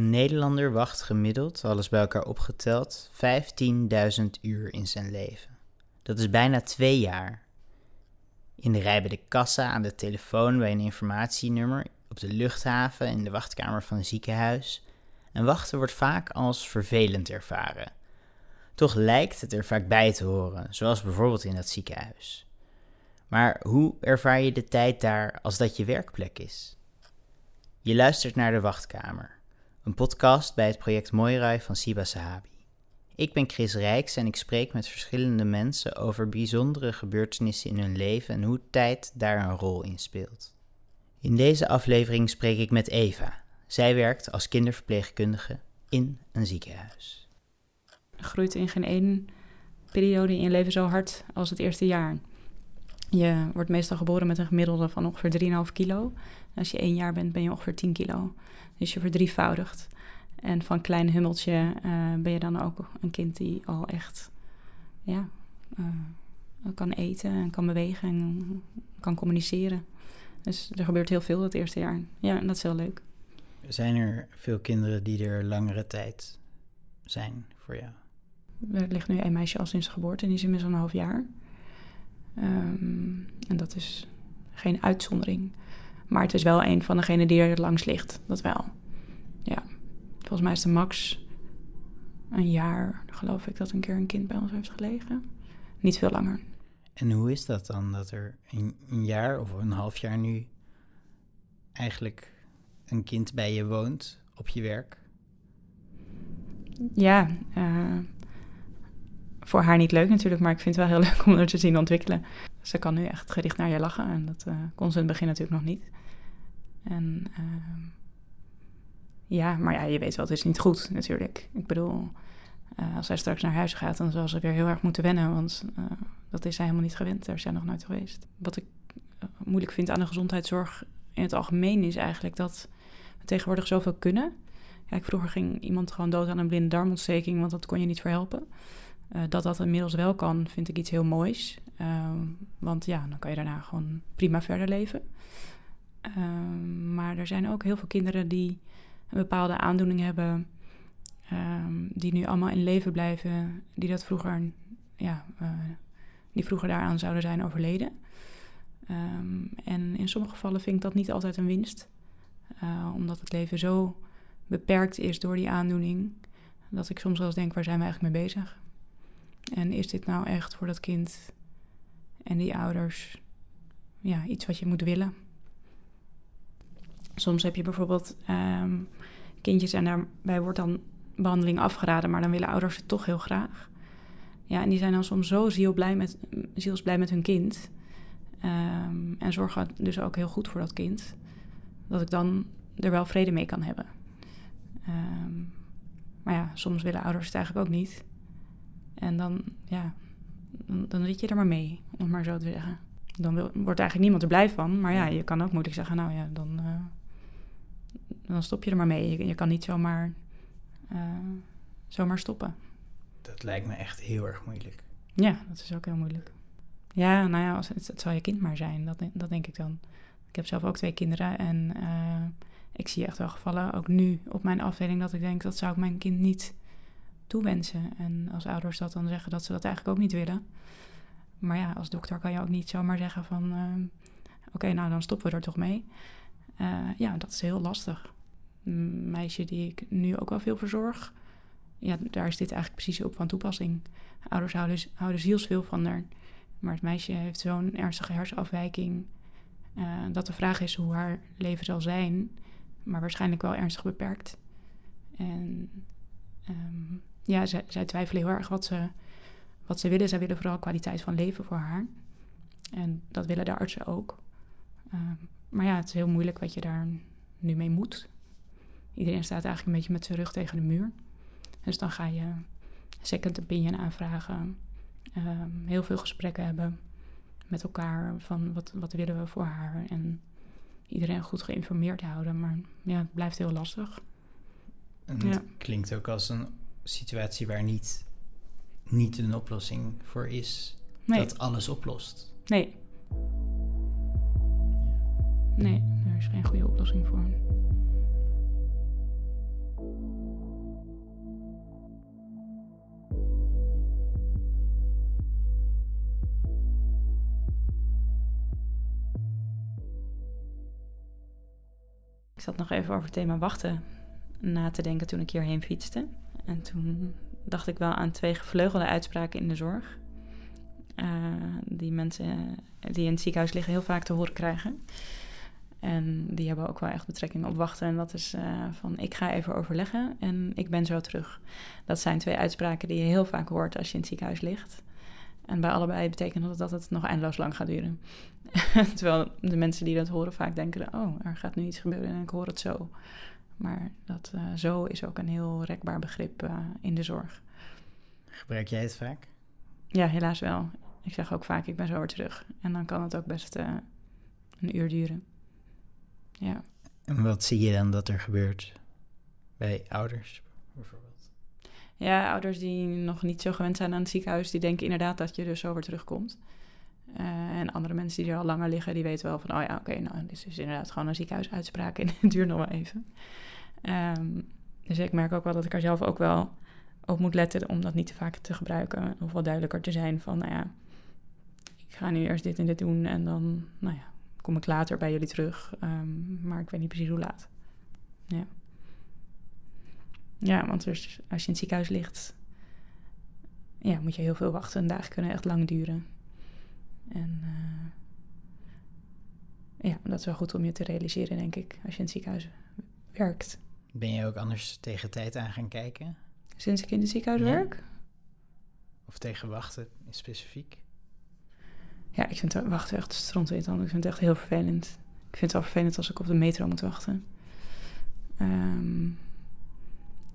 Een Nederlander wacht gemiddeld, alles bij elkaar opgeteld, 15.000 uur in zijn leven. Dat is bijna twee jaar. In de rij bij de kassa, aan de telefoon bij een informatienummer, op de luchthaven, in de wachtkamer van een ziekenhuis. En wachten wordt vaak als vervelend ervaren. Toch lijkt het er vaak bij te horen, zoals bijvoorbeeld in dat ziekenhuis. Maar hoe ervaar je de tijd daar als dat je werkplek is? Je luistert naar de Wachtkamer, een podcast bij het project Moirai van Siba Sahabi. Ik ben Chris Rijks en ik spreek met verschillende mensen over bijzondere gebeurtenissen in hun leven en hoe tijd daar een rol in speelt. In deze aflevering spreek ik met Eva. Zij werkt als kinderverpleegkundige in een ziekenhuis. Groeit in geen één periode in je leven zo hard als het eerste jaar. Je wordt meestal geboren met een gemiddelde van ongeveer 3,5 kilo. Als je één jaar bent, ben je ongeveer 10 kilo. Dus je verdrievoudigt. En van klein hummeltje uh, ben je dan ook een kind die al echt ja, uh, kan eten en kan bewegen en kan communiceren. Dus er gebeurt heel veel het eerste jaar. Ja, en dat is heel leuk. Zijn er veel kinderen die er langere tijd zijn voor jou? Er ligt nu een meisje al sinds geboorte en die is inmiddels een half jaar. Um, en dat is geen uitzondering. Maar het is wel een van degenen die er langs ligt. Dat wel. Ja. Volgens mij is de max een jaar, geloof ik, dat een keer een kind bij ons heeft gelegen. Niet veel langer. En hoe is dat dan, dat er een, een jaar of een half jaar nu eigenlijk een kind bij je woont op je werk? Ja, uh, voor haar niet leuk natuurlijk, maar ik vind het wel heel leuk om haar te zien ontwikkelen. Ze kan nu echt gericht naar je lachen en dat uh, kon ze in het begin natuurlijk nog niet. En uh, ja, maar ja, je weet wel, het is niet goed natuurlijk. Ik bedoel, uh, als zij straks naar huis gaat, dan zal ze weer heel erg moeten wennen, want dat is zij helemaal niet gewend. Daar is zij nog nooit geweest. Wat ik moeilijk vind aan de gezondheidszorg in het algemeen is eigenlijk dat we tegenwoordig zoveel kunnen. Kijk, vroeger ging iemand gewoon dood aan een blinde darmontsteking, want dat kon je niet verhelpen. Dat dat inmiddels wel kan, vind ik iets heel moois. Uh, want ja, dan kan je daarna gewoon prima verder leven. Uh, maar er zijn ook heel veel kinderen die een bepaalde aandoening hebben, ehm, die nu allemaal in leven blijven, die dat vroeger, ja, eh, die vroeger daaraan zouden zijn overleden. Ehm, en in sommige gevallen vind ik dat niet altijd een winst, eh, omdat het leven zo beperkt is door die aandoening, dat ik soms wel eens denk, waar zijn we eigenlijk mee bezig? En is dit nou echt voor dat kind en die ouders ja, iets wat je moet willen? Soms heb je bijvoorbeeld um, kindjes en daarbij wordt dan behandeling afgeraden, maar dan willen ouders het toch heel graag. Ja, en die zijn dan soms zo zielblij met, zielsblij met hun kind. Um, en zorgen dus ook heel goed voor dat kind. Dat ik dan er wel vrede mee kan hebben. Um, maar ja, soms willen ouders het eigenlijk ook niet. En dan, ja, dan, dan zit je er maar mee, om het maar zo te zeggen. Dan wil, wordt eigenlijk niemand er blij van. Maar ja, je kan ook moeilijk zeggen, nou ja, dan, uh, dan stop je er maar mee. Je, je kan niet zomaar, uh, zomaar stoppen. Dat lijkt me echt heel erg moeilijk. Ja, dat is ook heel moeilijk. Ja, nou ja, het, het zal je kind maar zijn, dat, dat denk ik dan. Ik heb zelf ook twee kinderen en uh, ik zie echt wel gevallen, ook nu op mijn afdeling, dat ik denk, dat zou ik mijn kind niet toewensen. En als ouders dat dan zeggen dat ze dat eigenlijk ook niet willen. Maar ja, als dokter kan je ook niet zomaar zeggen van... Uh, oké, okay, nou dan stoppen we er toch mee. Uh, ja, dat is heel lastig. Een meisje die ik nu ook wel veel verzorg... ja, daar is dit eigenlijk precies op van toepassing. Ouders houden, houden zielsveel van haar. Maar het meisje heeft zo'n ernstige hersenafwijking... Uh, dat de vraag is hoe haar leven zal zijn... maar waarschijnlijk wel ernstig beperkt. En um, ja, zij, zij, twijfelen heel erg wat ze, wat ze willen. Zij willen vooral kwaliteit van leven voor haar. En dat willen de artsen ook. Um, maar ja, het is heel moeilijk wat je daar nu mee moet. Iedereen staat eigenlijk een beetje met zijn rug tegen de muur. Dus dan ga je second opinion aanvragen. Um, heel veel gesprekken hebben met elkaar van wat, wat willen we voor haar. En iedereen goed geïnformeerd houden. Maar ja, het blijft heel lastig. En het klinkt ook als een situatie waar niet, niet een oplossing voor is. Nee. Dat alles oplost. Nee. Nee, er is geen goede oplossing voor. Ik zat nog even over het thema wachten na te denken toen ik hierheen fietste. En toen dacht ik wel aan twee gevleugelde uitspraken in de zorg. Uh, die mensen die in het ziekenhuis liggen heel vaak te horen krijgen. En die hebben ook wel echt betrekking op wachten. En dat is uh, van ik ga even overleggen en ik ben zo terug. Dat zijn twee uitspraken die je heel vaak hoort als je in het ziekenhuis ligt. En bij allebei betekent dat dat het nog eindeloos lang gaat duren. Terwijl de mensen die dat horen vaak denken: oh, er gaat nu iets gebeuren en ik hoor het zo. Maar dat uh, zo is ook een heel rekbaar begrip uh, in de zorg. Gebruik jij het vaak? Ja, helaas wel. Ik zeg ook vaak: ik ben zo weer terug. En dan kan het ook best uh, een uur duren. Ja. En wat zie je dan dat er gebeurt bij ouders bijvoorbeeld? Ja, ouders die nog niet zo gewend zijn aan het ziekenhuis, die denken inderdaad dat je dus zo weer terugkomt. Uh, en andere mensen die er al langer liggen, die weten wel van, oh ja, oké, nou, dit is inderdaad gewoon een ziekenhuisuitspraak en het duurt nog wel even. Um, dus ik merk ook wel dat ik er zelf ook wel op moet letten om dat niet te vaak te gebruiken. Of wel duidelijker te zijn van, nou ja, ik ga nu eerst dit en dit doen en dan, nou ja, kom ik later bij jullie terug. Um, maar ik weet niet precies hoe laat. Ja. Ja, want dus als je in het ziekenhuis ligt, ja, moet je heel veel wachten. Dagen kunnen echt lang duren. En uh, ja, dat is wel goed om je te realiseren, denk ik, als je in het ziekenhuis werkt. Ben je ook anders tegen tijd aan gaan kijken? Sinds ik in het ziekenhuis ja. werk? Of tegen wachten specifiek? Ja, ik vind wachten echt strontwitand. Ik vind het echt heel vervelend. Ik vind het wel vervelend als ik op de metro moet wachten. Um,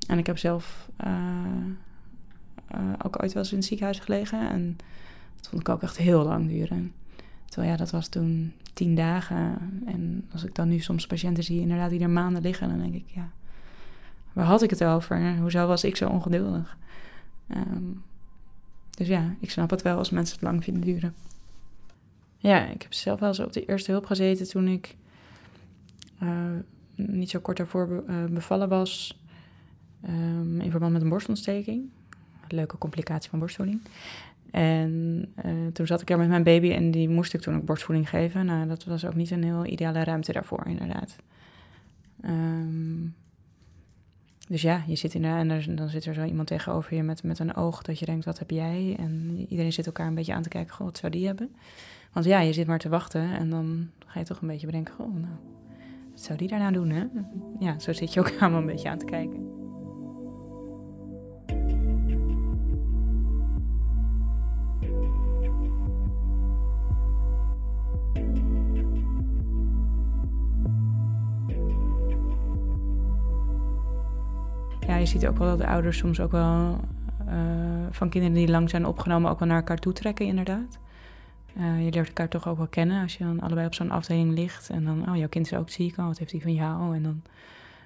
en ik heb zelf uh, uh, ook ooit wel eens in het ziekenhuis gelegen. En dat vond ik ook echt heel lang duren. Terwijl ja, dat was toen tien dagen. En als ik dan nu soms patiënten zie, inderdaad, die er maanden liggen, dan denk ik, ja, waar had ik het over? Hoezo was ik zo ongeduldig? Um, dus ja, ik snap het wel als mensen het lang vinden duren. Ja, ik heb zelf wel eens op de eerste hulp gezeten toen ik uh, niet zo kort daarvoor be bevallen was. Um, in verband met een borstontsteking. Een leuke complicatie van borstvoeding. En uh, toen zat ik er met mijn baby en die moest ik toen ook borstvoeding geven. Nou, dat was ook niet een heel ideale ruimte daarvoor, inderdaad. Um, dus ja, je zit inderdaad en dan zit er zo iemand tegenover je met, met een oog dat je denkt, wat heb jij? En iedereen zit elkaar een beetje aan te kijken, goh, wat zou die hebben? Want ja, je zit maar te wachten en dan ga je toch een beetje bedenken, goh, nou, wat zou die daar nou doen, hè? Ja, zo zit je ook allemaal een beetje aan te kijken. Ja, je ziet ook wel dat de ouders soms ook wel uh, van kinderen die lang zijn opgenomen ook wel naar elkaar toe trekken, inderdaad. Uh, je leert elkaar toch ook wel kennen als je dan allebei op zo'n afdeling ligt. En dan, oh, jouw kind is ook ziek, oh, wat heeft hij van jou? En dan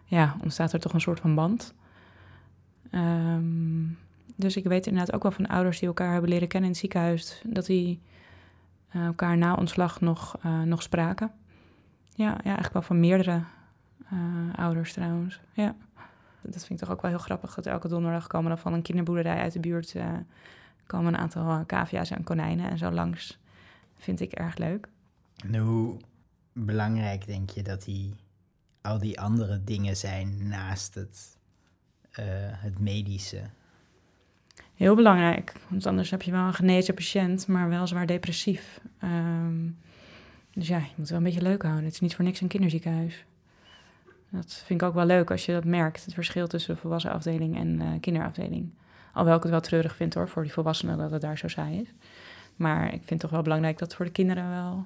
ja, ontstaat er toch een soort van band. Um, dus ik weet inderdaad ook wel van ouders die elkaar hebben leren kennen in het ziekenhuis, dat die uh, elkaar na ontslag nog, nog spraken. Ja, ja, eigenlijk wel van meerdere ouders trouwens. Ja dat vind ik toch ook wel heel grappig. Dat elke donderdag komen dan van een kinderboerderij uit de buurt... Uh, komen een aantal uh, cavia's en konijnen en zo langs. Vind ik erg leuk. En hoe belangrijk denk je dat die, al die andere dingen zijn naast het, uh, het medische? Heel belangrijk, want anders heb je wel een genezen patiënt, maar wel zwaar depressief. Um, dus ja, je moet het wel een beetje leuk houden. Het is niet voor niks een kinderziekenhuis. Dat vind ik ook wel leuk als je dat merkt, het verschil tussen de volwassen afdeling en uh, kinderafdeling. Alhoewel ik het wel treurig vind hoor, voor die volwassenen dat het daar zo saai is. Maar ik vind toch wel belangrijk dat het voor de kinderen wel,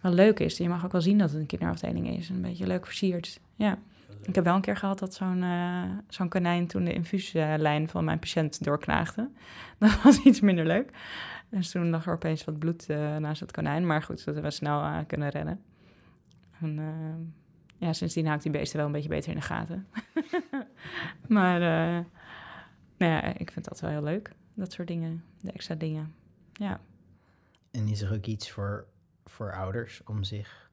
wel leuk is. Je mag ook wel zien dat het een kinderafdeling is. Een beetje leuk versierd. Ja. Ik heb wel een keer gehad dat zo'n uh, zo'n konijn toen de infuuslijn van mijn patiënt doorknaagde. Dat was iets minder leuk. Dus toen lag er opeens wat bloed uh, naast het konijn. Maar goed, dat hebben we snel uh, kunnen redden. En, ja, sindsdien houdt die beesten wel een beetje beter in de gaten. maar uh, nou ja, ik vind dat wel heel leuk. Dat soort dingen, de extra dingen. Ja. En is er ook iets voor, voor ouders om zich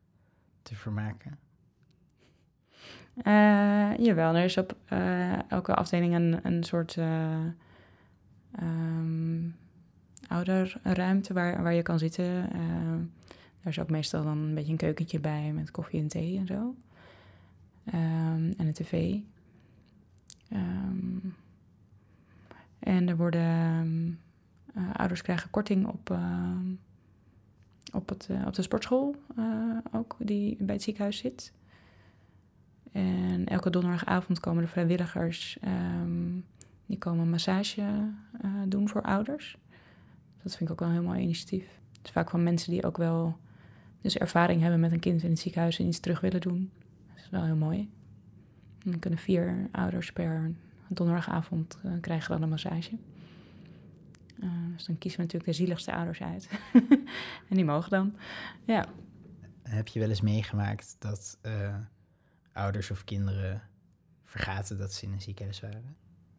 te vermaken? Uh, jawel, er is op uh, elke afdeling een, een soort um, ouderruimte waar, waar je kan zitten. daar is ook meestal dan een beetje een keukentje bij met koffie en thee en zo. Ehm, en een tv. Ehm, en er worden... ehm, eh, ouders krijgen korting op, op, het, eh, op de sportschool eh, ook, die bij het ziekenhuis zit. En elke donderdagavond komen de vrijwilligers... die komen massage doen voor ouders. Dat vind ik ook wel een heel mooi initiatief. Het is vaak van mensen die ook wel dus ervaring hebben met een kind in het ziekenhuis en iets terug willen doen. Is wel heel mooi. En dan kunnen vier ouders per donderdagavond eh, krijgen dan een massage. Eh, dus dan kiezen we natuurlijk de zieligste ouders uit. en die mogen dan. Ja. Heb je wel eens meegemaakt dat eh, ouders of kinderen vergaten dat ze in een ziekenhuis waren?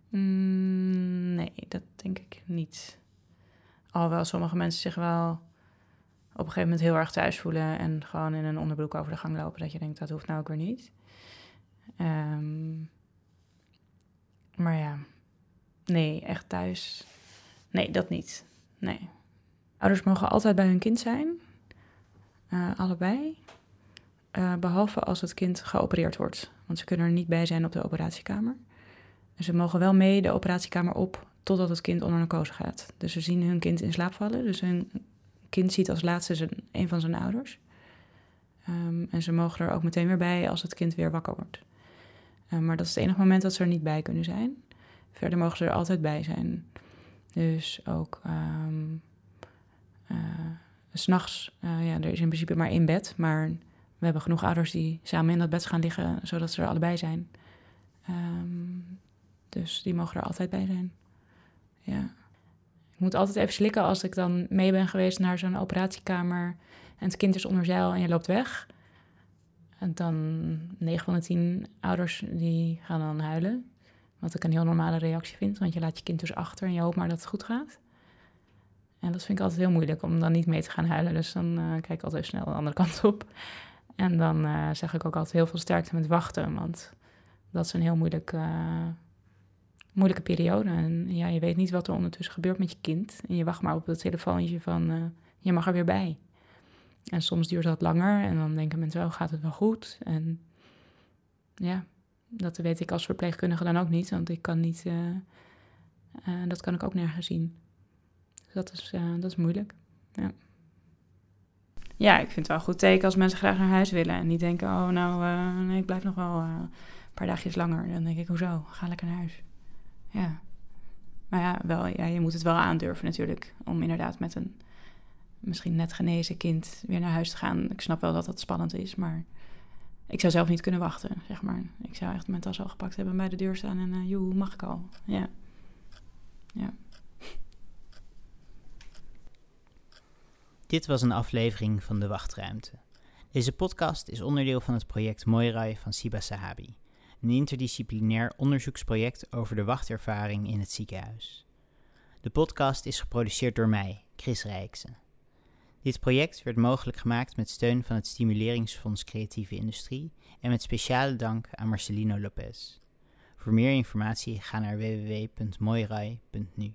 Mm, nee, dat denk ik niet. Alhoewel sommige mensen zich wel op een gegeven moment heel erg thuis voelen en gewoon in een onderbroek over de gang lopen. Dat je denkt, dat hoeft nou ook weer niet. Ehm, maar ja, nee, echt thuis. Nee, dat niet. Nee. Ouders mogen altijd bij hun kind zijn. Eh, allebei. Eh, behalve als het kind geopereerd wordt. Want ze kunnen er niet bij zijn op de operatiekamer. En ze mogen wel mee de operatiekamer op totdat het kind onder narcose gaat. Dus ze zien hun kind in slaap vallen. Dus hun kind ziet als laatste zijn, een van zijn ouders. Ehm, en ze mogen er ook meteen weer bij als het kind weer wakker wordt. Eh, maar dat is het enige moment dat ze er niet bij kunnen zijn. Verder mogen ze er altijd bij zijn. Dus ook ehm eh, s'nachts, eh, ja, er is in principe maar één bed. Maar we hebben genoeg ouders die samen in dat bed gaan liggen, zodat ze er allebei zijn. Ehm, dus die mogen er altijd bij zijn. Ja. Ik moet altijd even slikken als ik dan mee ben geweest naar zo'n operatiekamer en het kind is onder zeil en je loopt weg. En dan 9 van de 10 ouders die gaan dan huilen. Wat ik een heel normale reactie vind, want je laat je kind dus achter en je hoopt maar dat het goed gaat. En dat vind ik altijd heel moeilijk om dan niet mee te gaan huilen. Dus dan eh, kijk ik altijd snel de andere kant op. En dan eh, zeg ik ook altijd heel veel sterkte met wachten, want dat is een heel moeilijk, eh, moeilijke periode. En ja, je weet niet wat er ondertussen gebeurt met je kind. En je wacht maar op dat telefoontje van, eh, je mag er weer bij. En soms duurt dat langer en dan denken mensen, oh, gaat het wel goed? En ja, dat weet ik als verpleegkundige dan ook niet, want ik kan niet, eh, eh, dat kan ik ook nergens zien. Dus dat is, dat is moeilijk, ja. Ja, ik vind het wel een goed teken als mensen graag naar huis willen en niet denken, oh nou, ik blijf nog wel een paar dagjes langer. Dan denk ik, hoezo? Ga lekker naar huis. Ja. Maar ja, wel, ja, je moet het wel aandurven natuurlijk, om inderdaad met een misschien net genezen kind weer naar huis te gaan. Ik snap wel dat dat spannend is, maar ik zou zelf niet kunnen wachten, zeg maar. Ik zou echt mijn tas al gepakt hebben en bij de deur staan en uh, joe, mag ik al? Ja. Ja. Dit was een aflevering van De Wachtruimte. Deze podcast is onderdeel van het project Moirai van Siba Sahabi, een interdisciplinair onderzoeksproject over de wachtervaring in het ziekenhuis. De podcast is geproduceerd door mij, Chris Rijksen. Dit project werd mogelijk gemaakt met steun van het Stimuleringsfonds Creatieve Industrie en met speciale dank aan Marcelino Lopez. Voor meer informatie ga naar www.moirai.nu.